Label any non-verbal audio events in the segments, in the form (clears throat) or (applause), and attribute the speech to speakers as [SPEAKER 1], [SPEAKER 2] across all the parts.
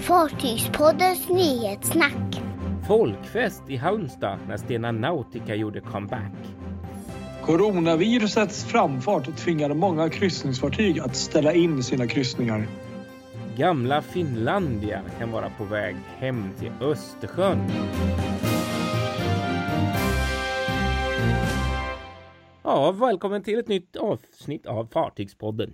[SPEAKER 1] Fartygspoddens nyhetssnack.
[SPEAKER 2] Folkfest i Halmstad när Stena Nautica gjorde comeback.
[SPEAKER 3] Coronavirusets framfart tvingade många kryssningsfartyg att ställa in sina kryssningar.
[SPEAKER 2] Gamla Finlandia kan vara på väg hem till Östersjön. Ja, välkommen till ett nytt avsnitt av Fartygspodden.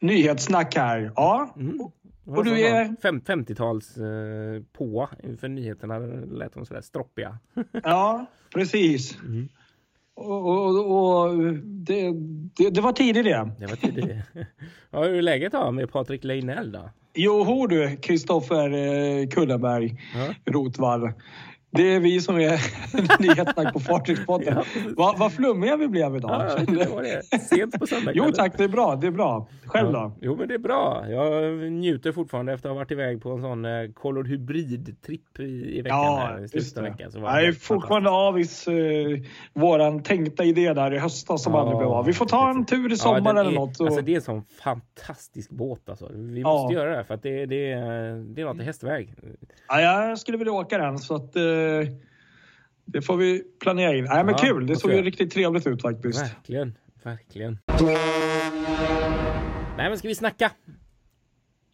[SPEAKER 3] Nyhetssnack här. Ja,
[SPEAKER 2] Mm.
[SPEAKER 3] Och du är-
[SPEAKER 2] Fem, 50-tals eh, på för nyheterna lät de sådär stroppiga. (laughs)
[SPEAKER 3] ja precis.
[SPEAKER 2] Mm.
[SPEAKER 3] Och, och, och det, det, det var tidigt det.
[SPEAKER 2] Det var tidigt. (laughs) ja, hur är läget då med Patrik Leinell då?
[SPEAKER 3] Jo, hör du, Kristoffer eh, Kullenberg
[SPEAKER 2] Ja.
[SPEAKER 3] Rotvall. Det är vi som är (laughs) Nyhetssnack på Fartygspodden.
[SPEAKER 2] Ja.
[SPEAKER 3] Vad vad flummiga vi blev idag.
[SPEAKER 2] Ja, det var det. Sent på söndag
[SPEAKER 3] Jo tack, det är bra. Det är bra. Själv då?
[SPEAKER 2] Jo, men det är bra. Jag njuter fortfarande efter att ha varit iväg på en sån eh, Color Hybrid-tripp i, i veckan. här, i slutet av veckan. Så var
[SPEAKER 3] Jag är fortfarande avis eh, våran tänkta idé där i höstas som
[SPEAKER 2] Ja,
[SPEAKER 3] aldrig blev av. Vi får ta en tur i sommar eller
[SPEAKER 2] är,
[SPEAKER 3] något. Och,
[SPEAKER 2] Alltså det är en sån fantastisk båt alltså. Vi
[SPEAKER 3] Ja.
[SPEAKER 2] måste göra det för att det, det, det är något i hästväg.
[SPEAKER 3] ja, jag skulle vilja åka den så att eh, det får vi planera in. Nej, men
[SPEAKER 2] Ja,
[SPEAKER 3] kul. Det såg ju riktigt trevligt ut faktiskt.
[SPEAKER 2] Verkligen, verkligen. Nej men ska vi snacka?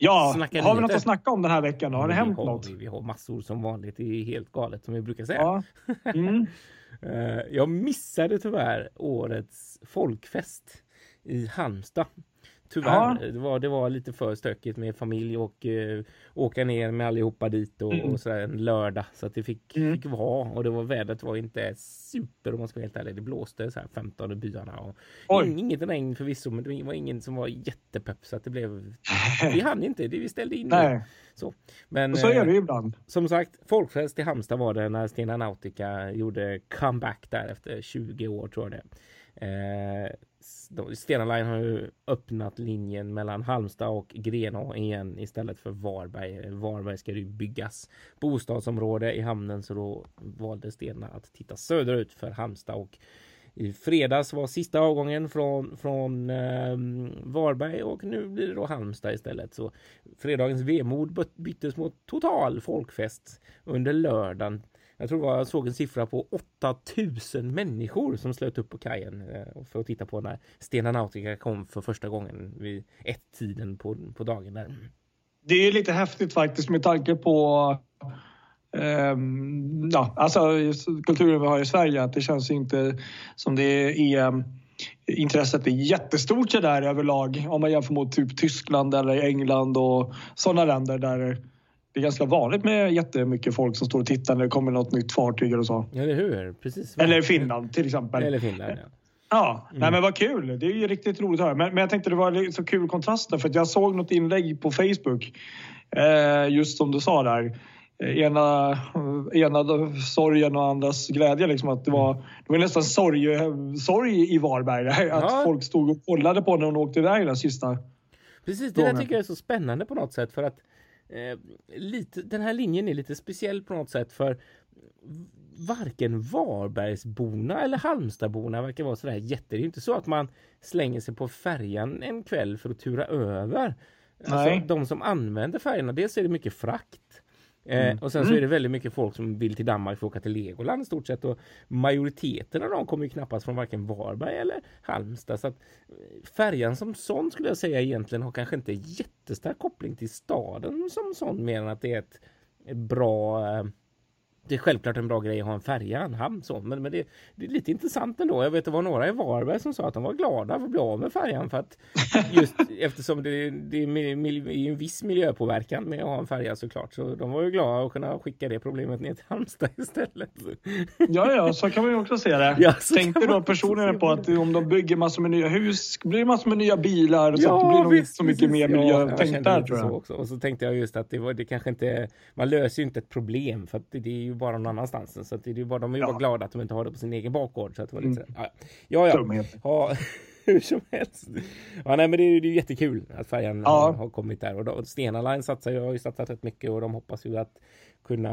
[SPEAKER 3] Ja,
[SPEAKER 2] Snacka
[SPEAKER 3] har vi något att snacka om den här veckan? då? Har det
[SPEAKER 2] Vi
[SPEAKER 3] hänt
[SPEAKER 2] har,
[SPEAKER 3] något?
[SPEAKER 2] Vi, vi har massor som vanligt. Det är helt galet som vi brukar säga.
[SPEAKER 3] Ja. (laughs) Mm.
[SPEAKER 2] Eh, Jag missade tyvärr årets folkfest i Halmstad. Tyvärr.
[SPEAKER 3] Ja.
[SPEAKER 2] Det, var, det var lite för stökigt med familj och eh, åka ner med allihopa dit och,
[SPEAKER 3] Mm.
[SPEAKER 2] och sådär en lördag. Så att det fick,
[SPEAKER 3] Mm.
[SPEAKER 2] fick vara och det var vädret var inte super om man ska vara helt ärlig. Det blåste så här 15 i byarna. Och
[SPEAKER 3] Oj.
[SPEAKER 2] inget regn förvisso men det var ingen som var jättepepp så att det blev... (laughs) Vi hann inte, det vi ställde in.
[SPEAKER 3] Nej,
[SPEAKER 2] Så. Men,
[SPEAKER 3] och så är
[SPEAKER 2] eh,
[SPEAKER 3] det ju ibland.
[SPEAKER 2] som sagt, folkfest i Halmstad var det när Stena Nautica gjorde comeback där efter 20 år tror jag det. Eh, Stena Line har ju öppnat linjen mellan Halmstad och Grenå igen istället för Varberg. Varberg ska ju byggas bostadsområde i hamnen så då valde Stena att titta söderut för Halmstad och i fredags var sista avgången från, från eh, Varberg och nu blir det då Halmstad istället. Så fredagens vemod byttes mot total folkfest under lördagen. Jag tror jag såg en siffra på 8000 människor som slöt upp på kajen eh, för att titta på när Stena Nautica kom för första gången vid ett-tiden på, på dagen där.
[SPEAKER 3] Det är lite häftigt faktiskt med tanke på Um, ja, alltså, kulturen vi har i Sverige. Att det känns inte som det är ehm, intresset är jättestort där överlag om man jämför mot typ Tyskland eller England och sådana länder där det är ganska vanligt med jättemycket folk som står och tittar när det kommer något nytt fartyg eller så.
[SPEAKER 2] Eller hur? Precis.
[SPEAKER 3] Eller Finland till exempel.
[SPEAKER 2] Eller Finland, ja.
[SPEAKER 3] Ja,
[SPEAKER 2] Mm.
[SPEAKER 3] nej men vad kul. Det är ju riktigt roligt att höra. Men, men jag tänkte det var så kul kontraster för att jag såg något inlägg på Facebook. Eh, just som du sa där. Eh, Ena, ena sorgen och andras glädje. Liksom, att det, var, det var nästan sorg, sorg i Varberg. Att
[SPEAKER 2] Ja.
[SPEAKER 3] folk stod och kollade på när hon åkte iväg den sista.
[SPEAKER 2] Precis, det där tycker jag är så spännande på något sätt för att eh, lite, den här linjen är lite speciell på något sätt för varken Varbergsborna eller Halmstadborna verkar vara sådär jätte. Det är inte så att man slänger sig på färjan en kväll för att tura över. Alltså,
[SPEAKER 3] Nej.
[SPEAKER 2] de som använder färjorna, dels är det mycket frakt. Eh,
[SPEAKER 3] Mm.
[SPEAKER 2] och sen så är det väldigt mycket folk som vill till Danmark för att åka till Legoland i stort sett. Och majoriteten av dem kommer ju knappast från varken Varberg eller Halmstad. Så att eh, färjan som sån skulle jag säga egentligen har kanske inte jättestark koppling till staden som sån mer än att det är ett, ett bra eh, det är självklart en bra grej att ha en färja, en hamn så, men, men det, det är lite intressant ändå. Jag vet det var några i Varberg som sa att de var glada för att bli av med färjan för att just (laughs) eftersom det, det är en viss miljöpåverkan med att ha en färja såklart. Så de var ju glada att kunna skicka det problemet ner till Halmstad (laughs) istället.
[SPEAKER 3] Ja, ja, så kan man ju också se det. (laughs)
[SPEAKER 2] Ja,
[SPEAKER 3] Tänkte då personerna på att om de bygger massor med nya hus blir det massor med nya bilar. Så
[SPEAKER 2] Ja,
[SPEAKER 3] att det blir
[SPEAKER 2] visst,
[SPEAKER 3] så mycket
[SPEAKER 2] precis.
[SPEAKER 3] mer
[SPEAKER 2] Ja,
[SPEAKER 3] miljötänk
[SPEAKER 2] kände
[SPEAKER 3] där tror jag.
[SPEAKER 2] Så också. Och så tänkte jag just att det, var, det kanske inte, man löser ju inte ett problem för att det, det är ju bara någon annanstans. Så det är ju bara, de är ju
[SPEAKER 3] Ja.
[SPEAKER 2] bara glada att de inte har det på sin egen bakgård. Så att det var lite,
[SPEAKER 3] Mm.
[SPEAKER 2] ja, ja. ja. Ja, (laughs) hur som helst. Ja, nej, men det är ju jättekul att färjan
[SPEAKER 3] Ja.
[SPEAKER 2] har, kommit där och då, Stena Line satsar ju, har ju satsat rätt mycket och de hoppas ju att kunna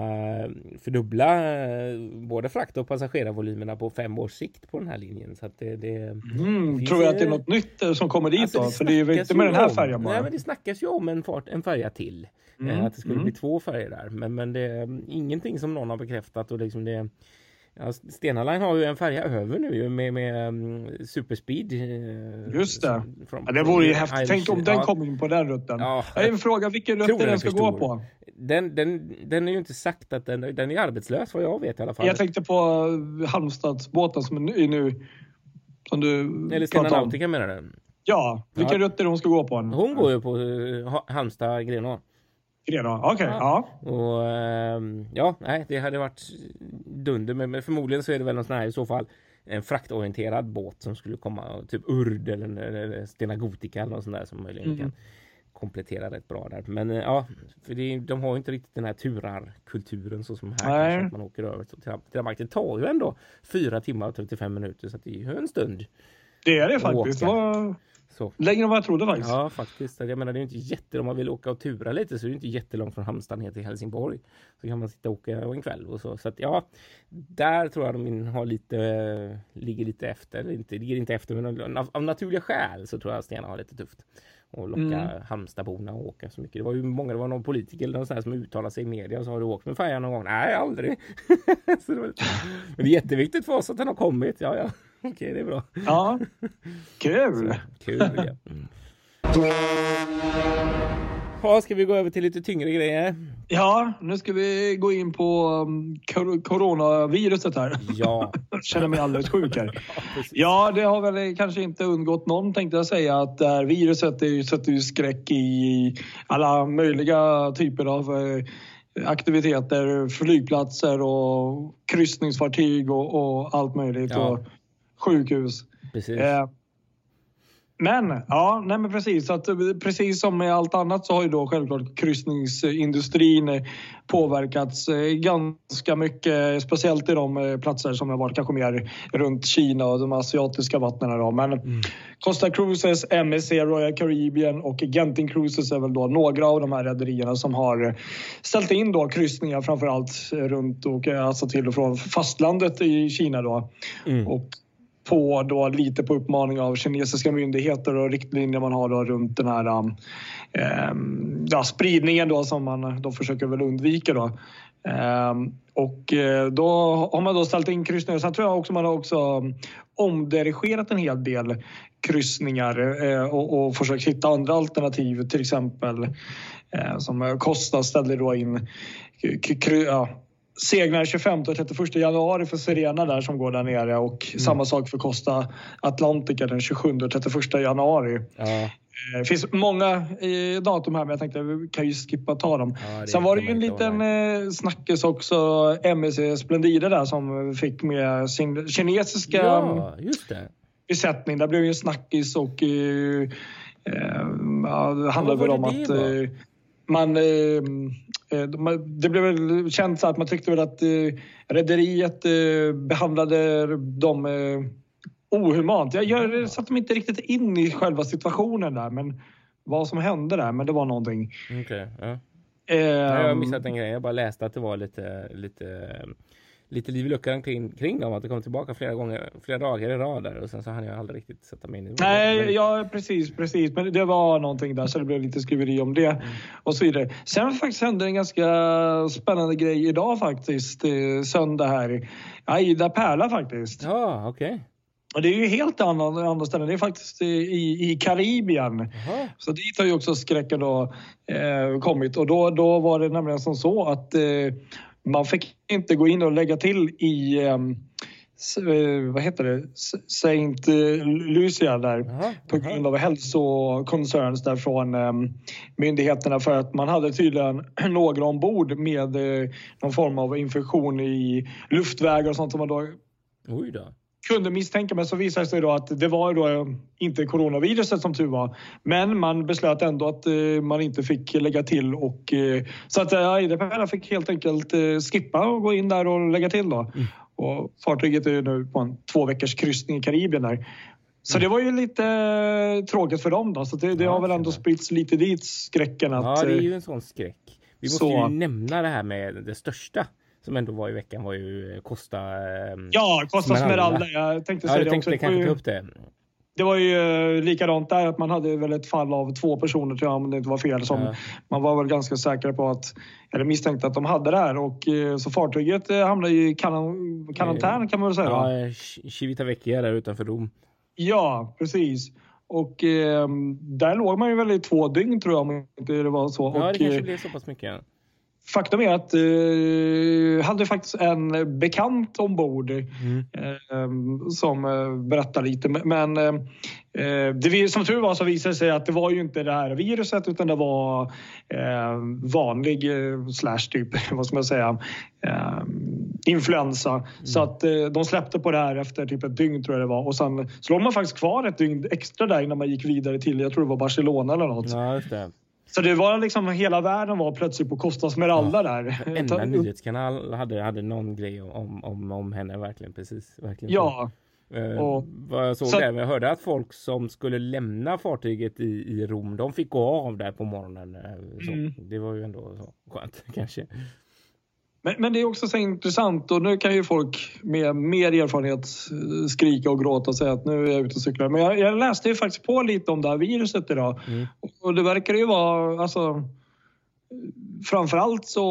[SPEAKER 2] fördubbla eh, både frakt och passagerarvolymerna på fem års sikt på den här linjen. Så det, det,
[SPEAKER 3] Mm,
[SPEAKER 2] finns
[SPEAKER 3] tror jag att det är något nytt eh, som kommer dit
[SPEAKER 2] Alltså,
[SPEAKER 3] då?
[SPEAKER 2] det
[SPEAKER 3] För det är ju inte med den här färjan
[SPEAKER 2] Nej,
[SPEAKER 3] bara.
[SPEAKER 2] men det snackas ju om en, fart, en färja till.
[SPEAKER 3] Mm,
[SPEAKER 2] Eh, Att det skulle
[SPEAKER 3] mm.
[SPEAKER 2] bli två färger där. Men, men det är ingenting som någon har bekräftat. Och liksom det, ja, Stena Line har ju en färja över nu med, med um, superspeed. eh,
[SPEAKER 3] Just det.
[SPEAKER 2] Från,
[SPEAKER 3] Ja, det vore ju häftigt. Tänk om den
[SPEAKER 2] ja,
[SPEAKER 3] kom in på den rutten.
[SPEAKER 2] Ja.
[SPEAKER 3] Jag har en fråga, vilken rutt
[SPEAKER 2] den
[SPEAKER 3] ska gå på?
[SPEAKER 2] Den, den, den är ju inte sagt att den, den är arbetslös vad jag vet i alla fall.
[SPEAKER 3] Jag tänkte på eh, Halmstadsbåten som är nu-. Som du
[SPEAKER 2] Eller Stena. Nautica menar du?
[SPEAKER 3] Ja, vilken
[SPEAKER 2] Ja.
[SPEAKER 3] rutt är det hon ska gå på?
[SPEAKER 2] Hon går ju på uh, Halmstad-Grenå.
[SPEAKER 3] Redan? Okej,
[SPEAKER 2] Ja.
[SPEAKER 3] ja.
[SPEAKER 2] Och ehm, ja, nej, det hade varit dunder. Men, men förmodligen så är det väl någon sån här i så fall en fraktorienterad båt som skulle komma, typ Urd eller, eller Stena Gotica eller något sånt där som möjligen
[SPEAKER 3] Mm.
[SPEAKER 2] kan komplettera rätt bra där. Men eh, ja, för det, de har ju inte riktigt den här turarkulturen så som här.
[SPEAKER 3] Nej.
[SPEAKER 2] kanske, Att man åker över till, Danmark. Det tar ju ändå fyra timmar och 35 minuter så att det är ju en stund.
[SPEAKER 3] Det är det faktiskt. Det
[SPEAKER 2] Åka.
[SPEAKER 3] var
[SPEAKER 2] Så.
[SPEAKER 3] längre än vad jag trodde faktiskt.
[SPEAKER 2] Ja, faktiskt. Jag menar, det är inte jätte... Om man vill åka och tura lite så är det inte jättelångt från Halmstad ner till Helsingborg. Så kan man sitta och åka en kväll och så. Så att ja, där tror jag de har lite, ligger lite efter. Inte, ligger inte efter, men av, av naturliga skäl så tror jag Stena har lite tufft. Och locka
[SPEAKER 3] Mm.
[SPEAKER 2] Halmstadborna att åka så mycket. Det var ju många, det var någon politiker eller någon här som uttalade sig i media och så har du åkt med färjan någon gång? Nej, aldrig. (laughs) det var. Men det är jätteviktigt för oss att den har kommit. Ja, ja. Okej, det är bra.
[SPEAKER 3] Ja. Kul!
[SPEAKER 2] Kul. Ja. Mm. Ja, ska vi gå över till lite tyngre grejer?
[SPEAKER 3] Ja, nu ska vi gå in på um, coronaviruset här.
[SPEAKER 2] Ja, (laughs)
[SPEAKER 3] känner mig alldeles sjuk här. (laughs)
[SPEAKER 2] precis.
[SPEAKER 3] Ja, det har väl kanske inte undgått någon tänkte jag säga att det här viruset ju, sätter ju skräck i alla möjliga typer av eh, aktiviteter, flygplatser och kryssningsfartyg och, och allt möjligt.
[SPEAKER 2] Ja.
[SPEAKER 3] Och sjukhus.
[SPEAKER 2] precis.
[SPEAKER 3] Eh, men, ja, nej men precis. Så att, eh, precis som med allt annat så har ju då självklart kryssningsindustrin eh, påverkats eh, ganska mycket. Speciellt i de platser som har varit kanske mer runt Kina och de asiatiska vattnen. Då. Men
[SPEAKER 2] Mm.
[SPEAKER 3] Costa Cruises, MSC, Royal Caribbean och Genting Cruises är väl då några av de här rederierna som har ställt in då kryssningar framför allt runt och alltså till och från fastlandet i Kina. Då.
[SPEAKER 2] Mm.
[SPEAKER 3] Och på då lite på uppmaning av kinesiska myndigheter och riktlinjer man har då runt den här um, um ja, spridningen då som man då försöker väl undvika då. Ehm, och eh, då har man då ställt in kryssningar. Sen tror jag också man har också um, omdirigerat en hel del kryssningar eh, och, och försökt hitta andra alternativ. Till exempel eh, som Costa ställde då in kry, ja, seglar 25 och 31 januari för Serena där som går där nere och samma sak för Costa Atlantica den 27 och 31 januari.
[SPEAKER 2] Ja,
[SPEAKER 3] Eh, Det finns många eh, datum här men jag tänkte vi kan ju skippa ta dem.
[SPEAKER 2] Ja,
[SPEAKER 3] Sen var det ju en liten eh, snackis också, MSC Splendide där som fick med sin kinesiska
[SPEAKER 2] ja just det.
[SPEAKER 3] besättning. Där blev ju en snackis och eh, eh,
[SPEAKER 2] vad
[SPEAKER 3] väl om
[SPEAKER 2] det
[SPEAKER 3] att eh, man, eh, eh, det blev väl känt så att man tyckte väl att eh, rederiet eh, behandlade dem eh, ohumant. Jag gör, satte mig inte riktigt in i själva situationen där, men vad som hände där, men det var någonting.
[SPEAKER 2] Okej. ja.
[SPEAKER 3] Eh,
[SPEAKER 2] Nej, jag har missat en grej. Jag bara läste att det var lite, lite, lite liv i luckan kring, kring dem. Att det kom tillbaka flera gånger, flera dagar i rad där. Och sen så hann jag aldrig riktigt sätta mig in i det.
[SPEAKER 3] Nej, ja precis, precis. Men det var någonting där så det blev lite skriveri om det och så vidare. Sen faktiskt hände en ganska spännande grej idag faktiskt, eh, söndag här. Aida Pärla faktiskt.
[SPEAKER 2] Ja, okej.
[SPEAKER 3] Och det är ju helt annan, andra ställen. Det är faktiskt i, i Karibien.
[SPEAKER 2] Jaha.
[SPEAKER 3] Så dit har ju också skräcken då eh, kommit. Och då, då var det nämligen som så att eh, man fick inte gå in och lägga till i ehm, eh, vad heter det? Saint eh, Lucia där
[SPEAKER 2] Jaha,
[SPEAKER 3] på grund av hälsokoncerns där från ehm, myndigheterna för att man hade tydligen (clears throat) några ombord med eh, någon form av infektion i luftvägar och sånt som man då
[SPEAKER 2] Oj då.
[SPEAKER 3] Kunde misstänka men så visade det sig då att det var då eh, inte coronaviruset som tur var. Men man beslöt ändå att eh, man inte fick lägga till och eh, så att Eidepärla fick helt enkelt skippa och gå in där och lägga till då. Och fartyget är nu på en två veckors kryssning i Karibien där. Så det var ju lite tråkigt för dem då. Så det, det
[SPEAKER 2] Ja,
[SPEAKER 3] har väl ändå spritts lite dit skräcken att...
[SPEAKER 2] Ja, det är ju en sån skräck. Vi måste
[SPEAKER 3] Så.
[SPEAKER 2] ju nämna det här med det största som ändå var i veckan var ju eh, Costa... ehm,
[SPEAKER 3] Ja, Costa
[SPEAKER 2] Smeralda.
[SPEAKER 3] Smeralda. Jag tänkte
[SPEAKER 2] ja
[SPEAKER 3] säga det
[SPEAKER 2] tänkte
[SPEAKER 3] också. Det var,
[SPEAKER 2] kanske ta
[SPEAKER 3] ju,
[SPEAKER 2] upp det.
[SPEAKER 3] det var ju eh, likadant där, att man hade väl ett fall av två personer tror jag, om det inte var fel. Som
[SPEAKER 2] Ja.
[SPEAKER 3] Man var väl ganska säker på att, eller misstänkte att de hade det här. Och, eh, så fartyget eh, hamnade i karan- karantän kan man väl säga.
[SPEAKER 2] Ja, Ci- Civitavecchia där utanför Rom.
[SPEAKER 3] Ja, precis. Och eh, där låg man ju väl i två dygn tror jag om inte det var så.
[SPEAKER 2] Ja,
[SPEAKER 3] och,
[SPEAKER 2] det kanske
[SPEAKER 3] eh,
[SPEAKER 2] blev så pass mycket.
[SPEAKER 3] Faktum är att eh, hade faktiskt en bekant ombord
[SPEAKER 2] Mm.
[SPEAKER 3] eh, som eh, berättar lite. Men eh, eh, det, som tur var så visade det sig att det var ju inte det här viruset utan det var eh, vanlig slash typ, (laughs) vad ska man säga, influensa. Så att de släppte på det här efter typ ett dygn tror jag det var. Och sen så låg man faktiskt kvar ett dygn extra där innan man gick vidare till, jag tror det var Barcelona eller något.
[SPEAKER 2] Ja.
[SPEAKER 3] Så det var liksom, hela världen var plötsligt på Costa Smeralda där.
[SPEAKER 2] Enda nyhetskanal hade, hade någon grej om, om, om henne verkligen precis. Verkligen
[SPEAKER 3] Ja,
[SPEAKER 2] Eh,
[SPEAKER 3] och-
[SPEAKER 2] vad jag såg
[SPEAKER 3] så-
[SPEAKER 2] där, jag hörde att folk som skulle lämna fartyget i, i Rom, de fick gå av där på morgonen. eh, Så.
[SPEAKER 3] Mm.
[SPEAKER 2] Det var ju ändå så skönt (laughs) kanske.
[SPEAKER 3] Men, men det är också så intressant och nu kan ju folk med mer erfarenhet eh, skrika och gråta och säga att nu är jag ute och cyklar. Men jag, jag läste ju faktiskt på lite om det här viruset idag
[SPEAKER 2] Mm.
[SPEAKER 3] och det verkar ju vara, alltså framförallt så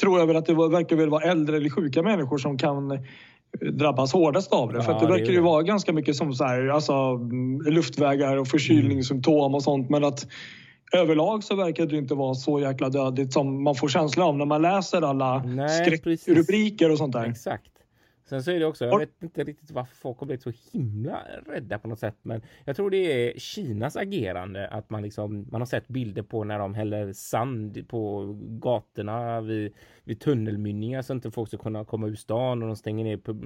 [SPEAKER 3] tror jag väl att det verkar väl vara äldre eller sjuka människor som kan eh, drabbas hårdast av det. För
[SPEAKER 2] Ja,
[SPEAKER 3] att det
[SPEAKER 2] det
[SPEAKER 3] verkar
[SPEAKER 2] ju
[SPEAKER 3] vara ganska mycket som så här, alltså, luftvägar och förkylningssymptom och sånt. Men att överlag så verkar det inte vara så jäkla dödligt som man får känsla av när man läser alla
[SPEAKER 2] Nej,
[SPEAKER 3] skräckrubriker och sånt där.
[SPEAKER 2] Exakt. Sen så är det också, jag vet inte riktigt varför folk har blivit så himla rädda på något sätt. Men jag tror det är Kinas agerande. Att man liksom, man har sett bilder på när de häller sand på gatorna vid, vid tunnelmynningar så inte folk ska kunna komma ur stan och de stänger ner på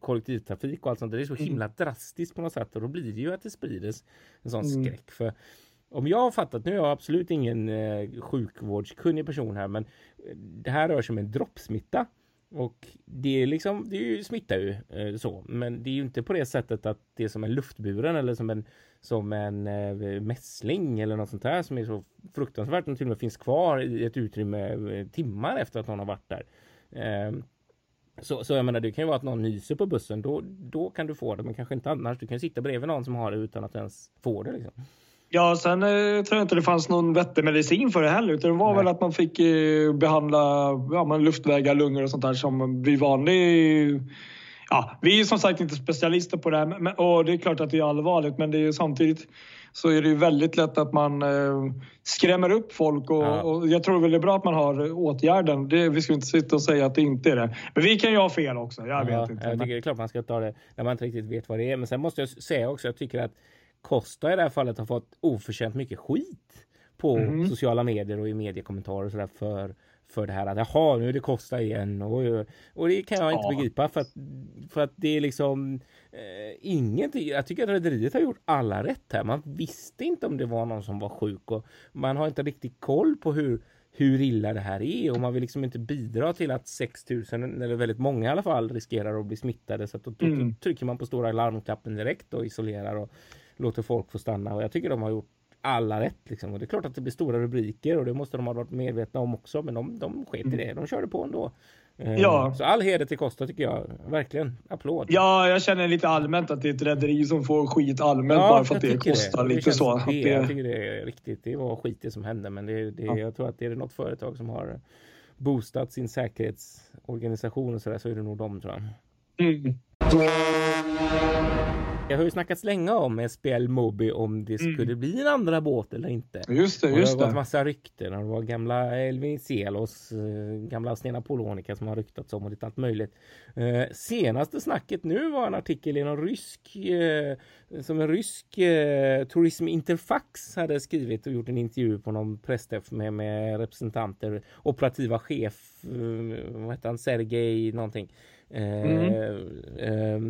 [SPEAKER 2] kollektivtrafik och allt sånt. Det är så himla drastiskt på något sätt och då blir det ju att det sprides en sån
[SPEAKER 3] Mm.
[SPEAKER 2] skräck. För om jag har fattat, nu är jag absolut ingen eh, sjukvårdskunnig person här, men eh, det här rör sig om en droppsmitta. Och det är liksom, det är ju, smittar ju eh, så, men det är ju inte på det sättet att det är som en luftburen eller som en, som en eh, mässling eller något sånt där som är så fruktansvärt och till och med finns kvar i ett utrymme eh, timmar efter att någon har varit där. Eh, så, så jag menar, det kan ju vara att någon nyser på bussen, då, då kan du få det, men kanske inte annars. Du kan sitta bredvid någon som har det utan att ens få det. Liksom.
[SPEAKER 3] Ja, sen eh, tror jag inte det fanns någon vettig medicin för det heller. Utan det var
[SPEAKER 2] Nej.
[SPEAKER 3] väl att man fick eh, behandla ja, men luftvägar, lungor och sånt där som vid vanlig... Ja, vi är som sagt inte specialister på det här men, och det är klart att det är allvarligt men det är samtidigt så är det ju väldigt lätt att man eh, skrämmer upp folk och,
[SPEAKER 2] Ja.
[SPEAKER 3] och jag tror väl det är bra att man har åtgärden. Det, vi ska inte sitta och säga att det inte är det. Men vi kan ju ha fel också, jag vet
[SPEAKER 2] Ja,
[SPEAKER 3] inte.
[SPEAKER 2] Jag tycker det är klart man ska ta det när man inte riktigt vet vad det är. Men sen måste jag säga också, jag tycker att Costa i det här fallet har fått oförtjänt mycket skit på
[SPEAKER 3] Mhm.
[SPEAKER 2] sociala medier och i mediekommentarer och sådär för, för det här att jaha, nu är det Costa igen och, och det kan jag inte
[SPEAKER 3] Ja.
[SPEAKER 2] begripa för att, för att det är liksom eh, ingenting. Jag tycker att rederiet har gjort alla rätt här. Man visste inte om det var någon som var sjuk och man har inte riktigt koll på hur hur illa det här är och man vill liksom inte bidra till att 6000 eller väldigt många i alla fall riskerar att bli smittade så att då, då, då
[SPEAKER 3] Mm.
[SPEAKER 2] trycker man på stora larmknappen direkt och isolerar och låter folk få stanna och jag tycker de har gjort alla rätt liksom. och det är klart att det blir stora rubriker och det måste de ha varit medvetna om också men de, de sket i det, de körde på ändå. Eh,
[SPEAKER 3] Mm. Ja.
[SPEAKER 2] Så all heder till Costa tycker jag, verkligen, applåd.
[SPEAKER 3] Ja, jag känner lite allmänt att det är ett rederi som får skit allmänt
[SPEAKER 2] Ja,
[SPEAKER 3] bara för att det kostar
[SPEAKER 2] det
[SPEAKER 3] lite
[SPEAKER 2] känns
[SPEAKER 3] så. Att
[SPEAKER 2] Det, jag
[SPEAKER 3] det,
[SPEAKER 2] tycker det är riktigt. Det var skit det som hände men det, det,
[SPEAKER 3] Ja.
[SPEAKER 2] jag tror att det är något företag som har boostat sin säkerhetsorganisation och sådär så är det nog de tror jag.
[SPEAKER 3] mm.
[SPEAKER 2] Jag har ju snackats länge om SPL Mobi om det
[SPEAKER 3] Mm.
[SPEAKER 2] skulle bli en andra båt eller inte.
[SPEAKER 3] Just det,
[SPEAKER 2] Och det
[SPEAKER 3] just
[SPEAKER 2] har gått
[SPEAKER 3] det.
[SPEAKER 2] massa rykten det var gamla Elvin Celos, eh, gamla Stena Polonica som har ryktats om och lite allt möjligt. Eh, senaste snacket nu var en artikel i någon rysk, eh, som en rysk Tourism Interfax hade skrivit och gjort en intervju på någon pressträff med, med representanter, operativa chef, vad heter han, Sergej någonting. Eh, eh,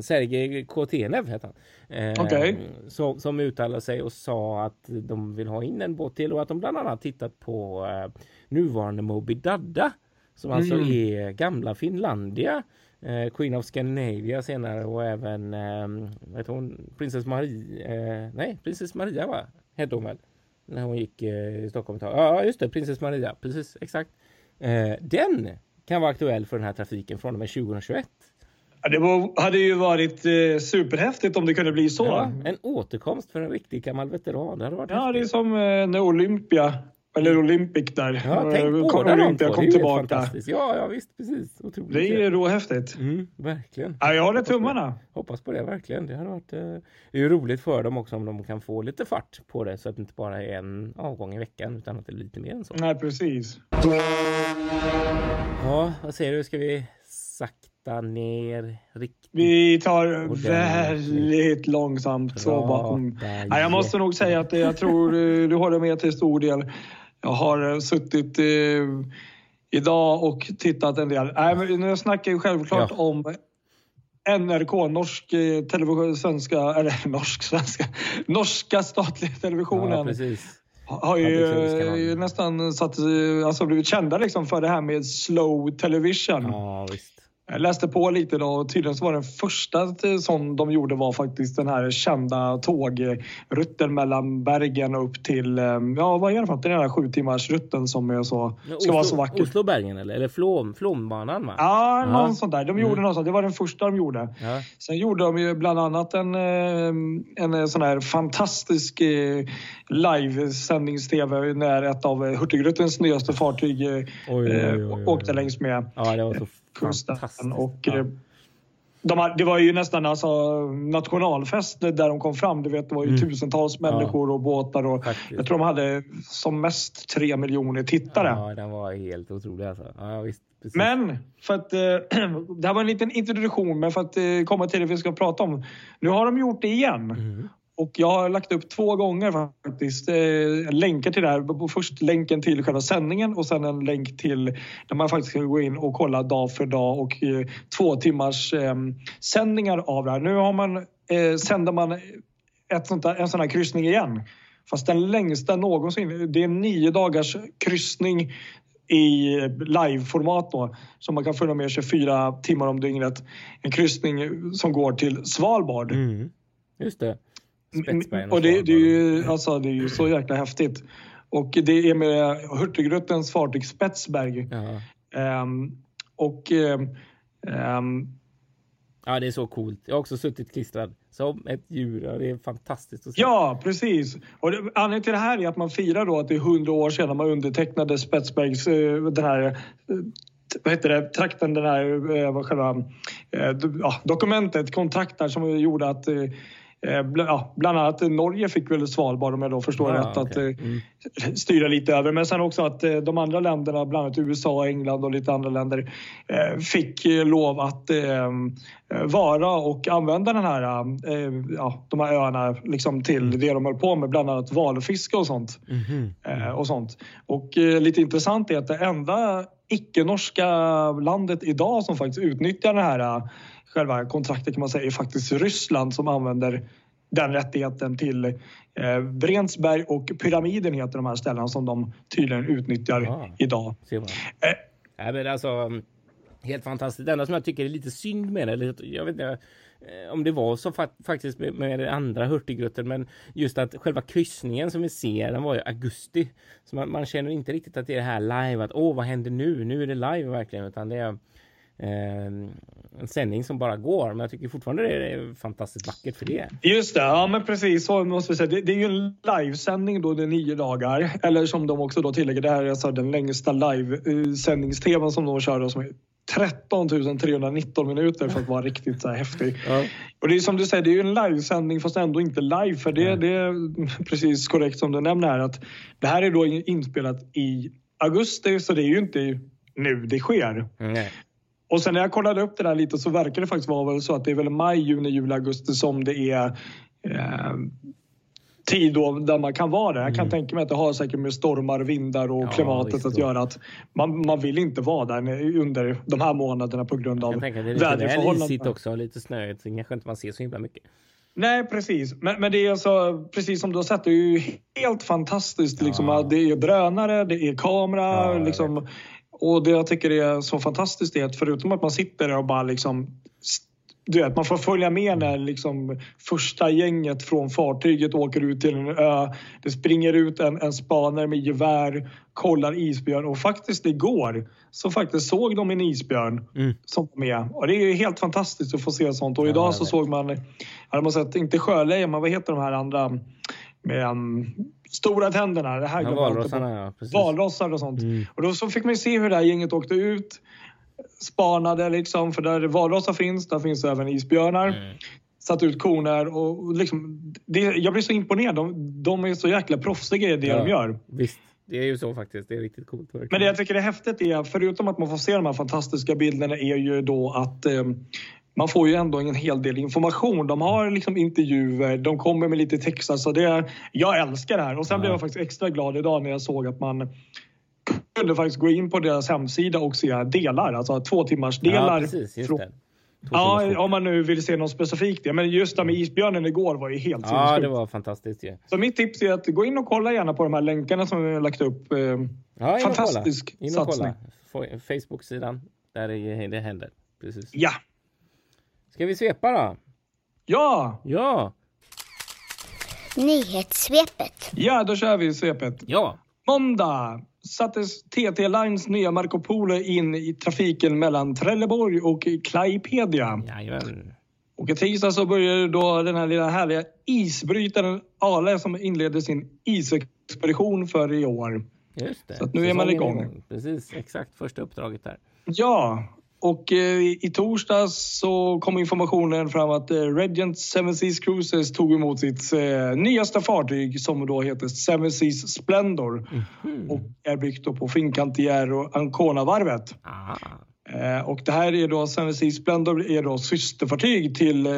[SPEAKER 2] Sergej Kotenev heter han. Eh,
[SPEAKER 3] Okej.
[SPEAKER 2] som, som uttalade sig och sa att de vill ha in en båt till och att de bland annat tittat på eh, nuvarande Moby Dadda som alltså
[SPEAKER 3] Mm.
[SPEAKER 2] är gamla Finlandia eh, Queen of Scandinavia senare och även eh, vet hon, Princess Maria, eh, nej Princess Maria va? Hette hon väl? När hon gick i Stockholm. Ja just det, Princess Maria, precis exakt. Den kan vara aktuell för den här trafiken från och med 2021.
[SPEAKER 3] Ja, det var, hade ju varit eh, superhäftigt om det kunde bli så.
[SPEAKER 2] Ja, en återkomst för en riktig gammal veteran. Det hade varit
[SPEAKER 3] ja,
[SPEAKER 2] häftigt.
[SPEAKER 3] det är som eh, när Olympia, eller Olympic där.
[SPEAKER 2] Ja, tänk båda de
[SPEAKER 3] Olympia
[SPEAKER 2] två.
[SPEAKER 3] kom
[SPEAKER 2] Det
[SPEAKER 3] tillbaka.
[SPEAKER 2] Ja, ja visst, precis. Otroligt.
[SPEAKER 3] Det är råhäftigt.
[SPEAKER 2] Mm, verkligen.
[SPEAKER 3] Ja, jag håller tummarna.
[SPEAKER 2] Hoppas på det verkligen. Det hade varit. Eh, det är ju roligt för dem också om de kan få lite fart på det så att det inte bara är en avgång i veckan utan att det är lite mer än så.
[SPEAKER 3] Nej, precis.
[SPEAKER 2] Ja, vad säger du? Ska vi sakta ner riktigt?
[SPEAKER 3] Vi tar väldigt långsamt så bakom.
[SPEAKER 2] Prata
[SPEAKER 3] Nej, jag måste nog säga att jag tror eh, du håller med till stor del. Jag har eh, suttit eh, idag och tittat en del. Nej, men nu snackar jag självklart
[SPEAKER 2] Ja.
[SPEAKER 3] om NRK, norsk eh, television, svenska, eller (laughs) norsk, svenska, norska statliga televisionen.
[SPEAKER 2] Ja, precis.
[SPEAKER 3] har ju
[SPEAKER 2] service-kanalen.
[SPEAKER 3] eh, nästan satt, alltså blivit kända liksom för det här med slow television.
[SPEAKER 2] Ja, visst.
[SPEAKER 3] Jag läste på lite idag och tydligen så var den första som de gjorde var faktiskt den här kända tågrutten mellan Bergen upp till, eh, ja vad är det för något? Den här sju timmars rutten som är så, ska vara så vacker.
[SPEAKER 2] Oslo-Bergen eller? Eller Flom, Flombanan va?
[SPEAKER 3] Ja, någon sån där. De gjorde
[SPEAKER 2] Mm.
[SPEAKER 3] något sånt. Det var den första de gjorde.
[SPEAKER 2] Ja.
[SPEAKER 3] Sen gjorde de ju bland annat en, eh, en eh, sån här fantastisk livesändnings-tv när ett av Hurtigrutens nyaste fartyg
[SPEAKER 2] Oj, oj, oj.
[SPEAKER 3] åkte längs med
[SPEAKER 2] Ja, det var så
[SPEAKER 3] kusten. Och,
[SPEAKER 2] ja.
[SPEAKER 3] eh, de, har- det var ju nästan alltså nationalfest där de kom fram. Du vet, det var ju
[SPEAKER 2] Mm.
[SPEAKER 3] tusentals människor och båtar. Och
[SPEAKER 2] Faktiskt.
[SPEAKER 3] jag tror de hade som mest tre miljoner tittare.
[SPEAKER 2] Ja, den var helt otrolig alltså. Ja, visst. Precis.
[SPEAKER 3] Men för att eh, (clears throat) det här var en liten introduktion, men för att eh, komma till det vi ska prata om. Nu har de gjort det igen.
[SPEAKER 2] Mm.
[SPEAKER 3] Och jag har lagt upp två gånger faktiskt eh, länkar till det här. Först länken till själva sändningen och sen en länk till där man faktiskt kan gå in och kolla dag för dag och eh, två timmars eh, sändningar av det här. Nu har man, eh, sänder man ett sånt där, en sån här kryssning igen. Fast den längsta någonsin. Det är nio dagars kryssning i liveformat då. som man kan följa med 24 timmar om dygnet. En kryssning som går till Svalbard.
[SPEAKER 2] Mm. Just det. Spetsbergen
[SPEAKER 3] Och det, det, är ju, alltså, det är ju så jäkla häftigt. Och det är med Hurtigrutens fartyg Spetsberg. Ehm, och ehm,
[SPEAKER 2] ja, det är så coolt. Jag har också suttit klistrad som ett djur. och Det är fantastiskt att se.
[SPEAKER 3] ja, precis. Och det, anledningen till det här är att man firar då att det är 100 år sedan man undertecknade Spetsbergs, eh, den här eh, vad heter det, trakten, den här, eh, vad själva, ja, dokumentet, kontrakt där som gjorde att ja, bland annat Norge fick väl Svalbard om jag då förstår
[SPEAKER 2] Ja,
[SPEAKER 3] rätt. Att,
[SPEAKER 2] okej.
[SPEAKER 3] eh,
[SPEAKER 2] Mm. (laughs)
[SPEAKER 3] styra lite över. Men sen också att eh, de andra länderna, bland annat USA, England och lite andra länder, eh, fick eh, lov att eh, eh, vara och använda den här, eh, ja, de här öarna liksom till det de höll på med, bland annat valfiske och sånt.
[SPEAKER 2] Mhm.
[SPEAKER 3] Eh, och, sånt. och eh, lite intressant är att det enda icke-norska landet idag som faktiskt utnyttjar det här eh, själva kontraktet kan man säga är faktiskt Ryssland som använder den rättigheten till eh, Vrensberg och Pyramiden heter de här ställena som de tydligen utnyttjar
[SPEAKER 2] Ja.
[SPEAKER 3] idag.
[SPEAKER 2] Ser man.
[SPEAKER 3] Eh.
[SPEAKER 2] Nej, men alltså, helt fantastiskt. Det enda som jag tycker är lite synd med det, eller jag vet inte eh, om det var så fa- faktiskt med, med den andra Hurtigruten, men just att själva kryssningen som vi ser, den var i augusti. Så man, man känner inte riktigt att det är det här live, att åh, vad händer nu? Nu är det live verkligen, utan det är en sändning som bara går. Men jag tycker fortfarande det är fantastiskt vackert för det.
[SPEAKER 3] Just det, ja men precis så måste vi säga. Det, det är ju en livesändning då, det är nio dagar. Eller som de också då tillägger, det här är alltså den längsta livesändnings-tvn som de kör då, som är 13 319 minuter för att vara riktigt så här häftig.
[SPEAKER 2] Ja.
[SPEAKER 3] Och det är som du säger, det är ju en livesändning fast ändå inte live. För det, det är precis korrekt som du nämner här att det här är då inspelat i augusti så det är ju inte nu det sker.
[SPEAKER 2] Nej.
[SPEAKER 3] Och sen när jag kollade upp det där lite så verkar det faktiskt vara väl så att det är väl maj, juni, juli, augusti som det är eh, tid då där man kan vara där. Jag kan
[SPEAKER 2] Mm.
[SPEAKER 3] tänka mig att det har säkert med stormar, vindar och
[SPEAKER 2] Ja,
[SPEAKER 3] klimatet att göra. Att man, man vill inte vara där under de här månaderna på grund av
[SPEAKER 2] att det är lite isigt
[SPEAKER 3] väderförhållandena.
[SPEAKER 2] också, lite snöigt, så kanske inte man ser så himla mycket.
[SPEAKER 3] Nej, precis. Men, men det är alltså, precis som du har sett, det är ju helt fantastiskt. Liksom,
[SPEAKER 2] Ja.
[SPEAKER 3] att Det är drönare, det är kamera.
[SPEAKER 2] Ja,
[SPEAKER 3] liksom, Och det jag tycker är så fantastiskt är att förutom att man sitter där och bara liksom du vet, man får följa med när liksom första gänget från fartyget åker ut till en ö. Det springer ut en, en spanare med gevär, kollar isbjörn och faktiskt igår så faktiskt såg de en isbjörn
[SPEAKER 2] Mm.
[SPEAKER 3] som var med. Och det är ju helt fantastiskt att få se sånt. Och idag så såg man, hade man sett, inte sjölejon, men vad heter de här andra med um, stora tänderna? Det här
[SPEAKER 2] Ja, valrossarna ja. Precis.
[SPEAKER 3] Valrossar och sånt.
[SPEAKER 2] Mm.
[SPEAKER 3] Och då så fick man se hur det här gänget åkte ut, spanade liksom, för där valrossar finns, där finns även isbjörnar.
[SPEAKER 2] Mm.
[SPEAKER 3] Satt ut koner och liksom, det, jag blir så imponerad. De, de är så jäkla proffsiga i det
[SPEAKER 2] Ja.
[SPEAKER 3] de gör.
[SPEAKER 2] Visst, det är ju så faktiskt. Det är riktigt coolt. verkligen.
[SPEAKER 3] Men det jag tycker är häftigt är, förutom att man får se de här fantastiska bilderna, är ju då att eh, man får ju ändå en hel del information. De har liksom intervjuer, de kommer med lite texter. Så det, jag älskar det här. Och sen
[SPEAKER 2] Ja.
[SPEAKER 3] blev jag faktiskt extra glad idag när jag såg att man kunde faktiskt gå in på deras hemsida och se delar, alltså två timmars delar.
[SPEAKER 2] Ja, precis. Just det.
[SPEAKER 3] Ja, om man nu vill se något specifikt. Ja, men just det med isbjörnen igår var ju helt
[SPEAKER 2] ja,
[SPEAKER 3] sinnessjukt.
[SPEAKER 2] det var fantastiskt ju.
[SPEAKER 3] Så mitt tips är att gå in och kolla gärna på de här länkarna som vi har lagt upp. Eh,
[SPEAKER 2] Ja, in och kolla.
[SPEAKER 3] Fantastisk
[SPEAKER 2] In och
[SPEAKER 3] satsning.
[SPEAKER 2] Facebook-sidan. Där är det händer. Precis.
[SPEAKER 3] Ja,
[SPEAKER 2] Ska vi svepa då?
[SPEAKER 3] ja,
[SPEAKER 2] Ja!
[SPEAKER 1] Nyhetssvepet.
[SPEAKER 3] ja, då kör vi svepet.
[SPEAKER 2] Ja!
[SPEAKER 3] Måndag sattes TT Lines nya Marco Polo in i trafiken mellan Trelleborg och Klaipedia.
[SPEAKER 2] Jajamän.
[SPEAKER 3] Och i tisdag så började då den här lilla härliga isbrytaren Ale som inledde sin isexpedition för i år.
[SPEAKER 2] Just det.
[SPEAKER 3] Så att nu är man
[SPEAKER 2] Säsongen
[SPEAKER 3] igång.
[SPEAKER 2] Precis, exakt. Första uppdraget där.
[SPEAKER 3] Ja, och eh, i torsdags så kom informationen fram att eh, Regent Seven Seas Cruises tog emot sitt eh, nyaste fartyg som då heter Seven Seas Splendor
[SPEAKER 2] Mhm.
[SPEAKER 3] och är byggt då på Fincantieri och Ancona-varvet. Eh, och det här är då Seven Seas Splendor är då systerfartyg till eh,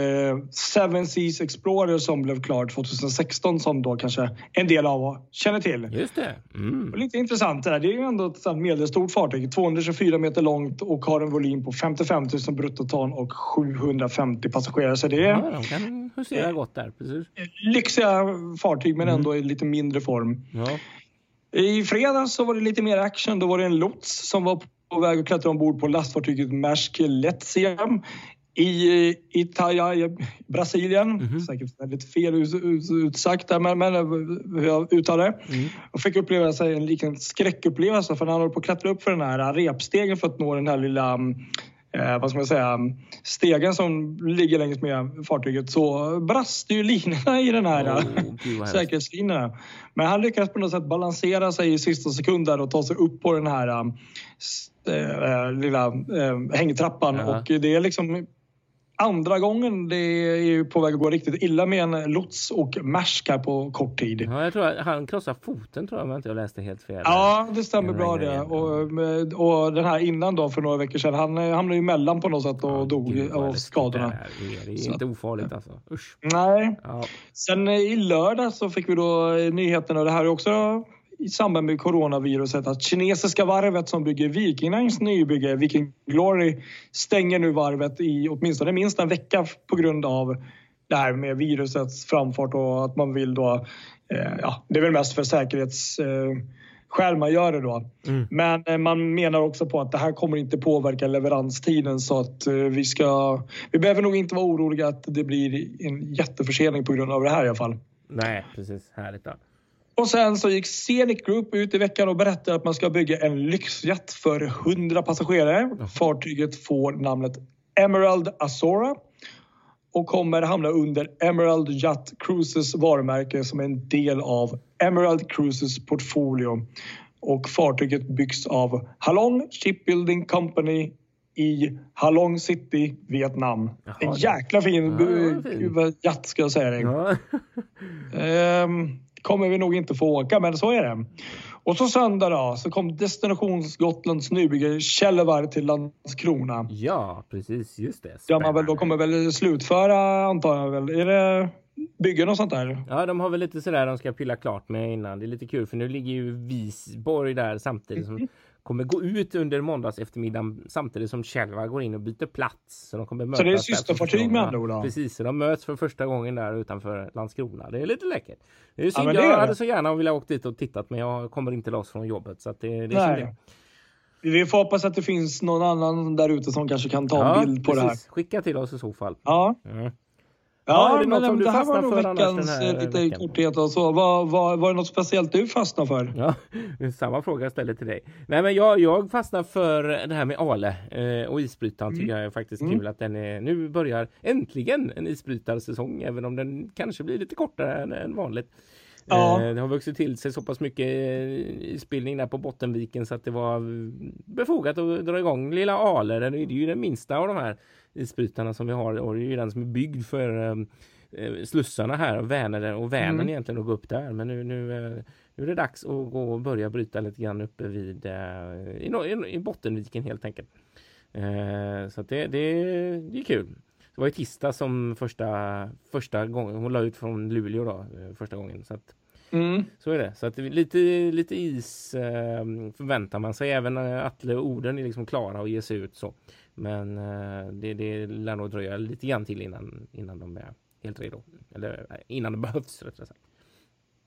[SPEAKER 3] Seven Seas Explorer som blev klart 2016 som då kanske en del av er känner till.
[SPEAKER 2] Just det. Mm.
[SPEAKER 3] Lite intressant det där. Det är ju ändå ett medelstort fartyg. 224 meter långt och har en volym på 55 000 bruttoton och 750 passagerare. Så det är
[SPEAKER 2] Ja, de kan husera gott där. Precis.
[SPEAKER 3] lyxiga fartyg men ändå i lite mindre form.
[SPEAKER 2] Ja.
[SPEAKER 3] I fredags så var det lite mer action. Då var det en lots som var på väg att klättra ombord på lastfartyget Maersk Letzia i Itaja i Brasilien. Säkert väldigt fel ut- ut- utsagt där, men, men hur jag uttalar det. Och fick uppleva sig en liten skräckupplevelse för när han höll på att klättra upp för den här repstegen för att nå den här lilla eh, vad ska man säga, stegen som ligger längs med fartyget så brast ju linorna i den här
[SPEAKER 2] hemskt. (laughs)
[SPEAKER 3] säkerhetslinorna. Men han lyckades på något sätt balansera sig i sista sekund där och ta sig upp på den här s- eh, lilla eh, hängtrappan.
[SPEAKER 2] Ja.
[SPEAKER 3] Och det är liksom andra gången det är på väg att gå riktigt illa med en lots och Maersk här på kort tid.
[SPEAKER 2] Ja, jag tror att han krossade foten tror jag om jag inte läste helt fel.
[SPEAKER 3] Ja, det stämmer bra det. Och, och den här innan då för några veckor sedan, han eh, hamnade ju emellan på något sätt och
[SPEAKER 2] Ja,
[SPEAKER 3] dog
[SPEAKER 2] gud,
[SPEAKER 3] av skadorna.
[SPEAKER 2] Det, är. det är
[SPEAKER 3] Så
[SPEAKER 2] inte ofarligt alltså. Usch.
[SPEAKER 3] Nej.
[SPEAKER 2] Ja.
[SPEAKER 3] Sen eh, i lördag så fick vi då eh, nyheten och det här är också i samband med coronaviruset att kinesiska varvet som bygger Viking Lines nybygge Viking Glory stänger nu varvet i åtminstone minst en vecka på grund av det här med virusets framfart och att man vill då, eh, ja det är väl mest för säkerhets eh, skäl man gör det då.
[SPEAKER 2] Mm.
[SPEAKER 3] Men eh, man menar också på att det här kommer inte påverka leveranstiden så att eh, vi ska... Vi behöver nog inte vara oroliga att det blir en jätteförsening på grund av det här i alla fall.
[SPEAKER 2] Nej, precis. Härligt då.
[SPEAKER 3] Och sen så gick Scenic Group ut i veckan och berättade att man ska bygga en lyxjet för 100 passagerare. Fartyget får namnet Emerald Azora och kommer hamna under Emerald Yacht Cruises varumärke som är en del av Emerald Cruises portfolio. Och fartyget byggs av Halong Shipbuilding Company i Halong City, Vietnam.
[SPEAKER 2] Jaha,
[SPEAKER 3] en jäkla fin,
[SPEAKER 2] Ja, fin.
[SPEAKER 3] yacht ska jag säga dig.
[SPEAKER 2] Ja. (laughs)
[SPEAKER 3] Ehm, kommer vi nog inte få åka, men så är det. Och så söndag då, så kom Destinations Gotlands nybygge Källevar till Landskrona.
[SPEAKER 2] ja, precis. Just det.
[SPEAKER 3] Ja, man väl, då
[SPEAKER 2] Spännande.
[SPEAKER 3] kommer väl slutföra, antar jag väl. Är det byggen och sånt där?
[SPEAKER 2] Ja, de har väl lite sådär de ska pilla klart med innan. Det är lite kul för nu ligger ju Visborg där samtidigt som kommer gå ut under måndags eftermiddagen samtidigt som Kälvar går in och byter plats. Så de kommer mötas
[SPEAKER 3] Så det är systerfartyg med andra ord?
[SPEAKER 2] Precis, så de möts för första gången där utanför Landskrona. Det är lite läckert. Det är synd,
[SPEAKER 3] men det
[SPEAKER 2] jag
[SPEAKER 3] är
[SPEAKER 2] hade så gärna velat åkt dit och tittat men jag kommer inte loss från jobbet så det, det är
[SPEAKER 3] Nej. Vi får hoppas att det finns någon annan där ute som kanske kan ta en bild på precis. det här.
[SPEAKER 2] Skicka till oss i så fall.
[SPEAKER 3] Ja. Mm. Ja, ja men det här var nog veckans här lite veckan? korthet och så. Var, var, var det något speciellt du fastnade för?
[SPEAKER 2] Ja, samma fråga jag ställer till dig. Nej, men jag, jag fastnar för det här med Ale eh, och isbrytaren mm. tycker jag är faktiskt mm. kul att den är, nu börjar äntligen en isbrytarsäsong, även om den kanske blir lite kortare än, än vanligt. Ja. Eh, det har vuxit till sig så pass mycket isbildning där på Bottenviken så att det var befogat att dra igång lilla Ale. Det är ju den minsta av de här isbrytarna som vi har och det är ju den som är byggd för eh, eh slussarna här och Vänern och Vänern mm. egentligen att gå upp där. Men nu, nu, eh, nu är det dags att gå och börja bryta lite grann uppe vid i, i, i Bottenviken helt enkelt. Eh, så det, det, det är kul. Det var i tisdag som första, första gången hon la ut från Luleå då, första gången. Så att, Mm. Så är det. Så att lite, lite is eh, förväntar man sig. Även Atle och Orden är liksom klara att ge sig ut så. Men eh, det, det lär nog dröja lite grann till innan, innan de är helt redo. Eller innan det (laughs) behövs rättare sagt.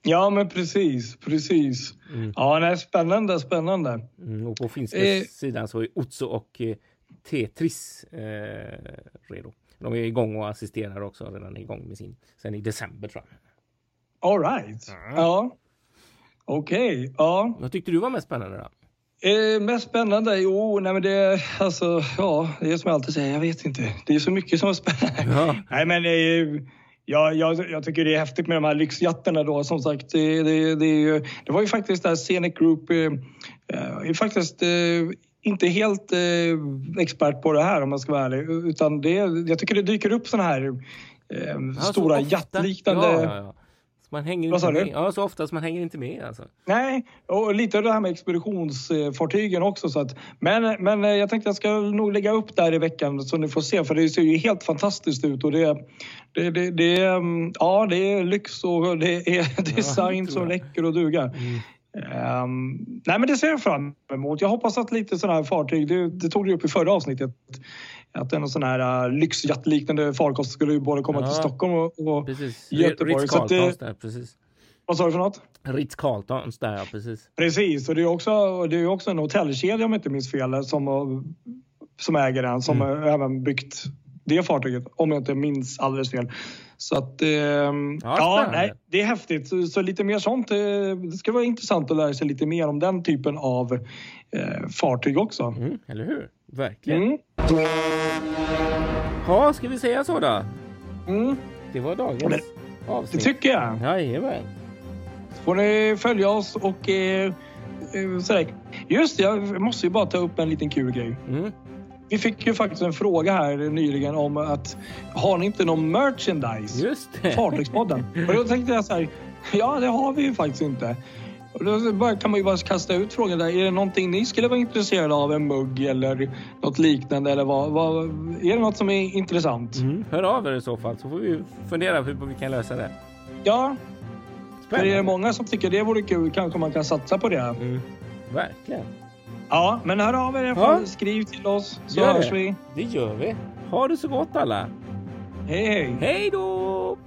[SPEAKER 3] Ja, men precis, precis. Mm. Ja, nej, spännande, spännande.
[SPEAKER 2] Mm, och på finska eh. sidan så är Otso och eh, Tetris eh, redo. De är igång och assisterar också redan igång med sin sen i december tror jag.
[SPEAKER 3] All right. Mm. Ja. Okej. Okay. Ja.
[SPEAKER 2] Vad tyckte du var mest spännande då?
[SPEAKER 3] Eh, mest spännande? Jo, nej men det, alltså, ja, det är som jag alltid säger, jag vet inte. Det är så mycket som är spännande. Ja. Nej men eh, ja, jag, jag tycker det är häftigt med de här lyxjatterna då. Som sagt, det, det, det, det var ju faktiskt där Scenic Group eh, eh är faktiskt eh, inte helt eh, expert på det här om man ska vara ärlig. Utan det, jag tycker det dyker upp såna här eh, stora jattliknande... Ja, ja, ja.
[SPEAKER 2] Man hänger inte med. Ja, så ofta så man hänger inte med alltså.
[SPEAKER 3] Nej, och lite av det här med expeditionsfartygen också. Så att, men, men jag tänkte jag ska nog lägga upp där i veckan så ni får se för det ser ju helt fantastiskt ut och det, det, det, det, ja, det är lyx och (laughs) det är design ja, som räcker och dugar. Mm. Um, nej men det ser jag fram emot. Jag hoppas att lite sådana här fartyg, det, det tog du upp i förra avsnittet, att en sån här uh, lyxjattliknande farkost skulle ju både komma ja, till Stockholm och, och.
[SPEAKER 2] Göteborg. Ritz Carltons där, precis.
[SPEAKER 3] Vad sa du för något?
[SPEAKER 2] Ritz Carltons där, ja precis.
[SPEAKER 3] Precis, och det är också, det är också en hotellkedja om jag inte minns fel som, som äger den, som mm. även byggt det fartyget, om jag inte minns alldeles fel. Så att, eh, ja, ja nej, det är häftigt. Så, så, lite mer sånt. Eh, det ska vara intressant att lära sig lite mer om den typen av eh, fartyg också.
[SPEAKER 2] Mm, eller hur? Verkligen. Mm. Ja, ska vi säga så då? Mm. Det var dagens det, avsnitt.
[SPEAKER 3] Det tycker jag.
[SPEAKER 2] Jajamän.
[SPEAKER 3] får ni följa oss och eh, eh sådär. Just det, jag måste ju bara ta upp en liten kul grej. Mm. Vi fick ju faktiskt en fråga här nyligen om att har ni inte någon merchandise?
[SPEAKER 2] Just det.
[SPEAKER 3] Fartygspodden. (laughs) Och då tänkte jag så här, ja det har vi ju faktiskt inte. Då kan man ju bara kasta ut frågan där. Är det någonting ni skulle vara intresserade av? En mugg eller något liknande? Eller vad, vad är det något som är intressant?
[SPEAKER 2] Mm. Hör av er i så fall så får vi fundera på hur vi kan lösa det.
[SPEAKER 3] Ja. Spännande. För är det många som tycker det vore kul kanske man kan satsa på det. Mm.
[SPEAKER 2] Verkligen.
[SPEAKER 3] Ja, men hör av er. Ja. Skriv till oss så
[SPEAKER 2] gör
[SPEAKER 3] hörs vi.
[SPEAKER 2] Det gör vi. Ha det så gott alla.
[SPEAKER 3] Hej, hej.
[SPEAKER 2] Hej då!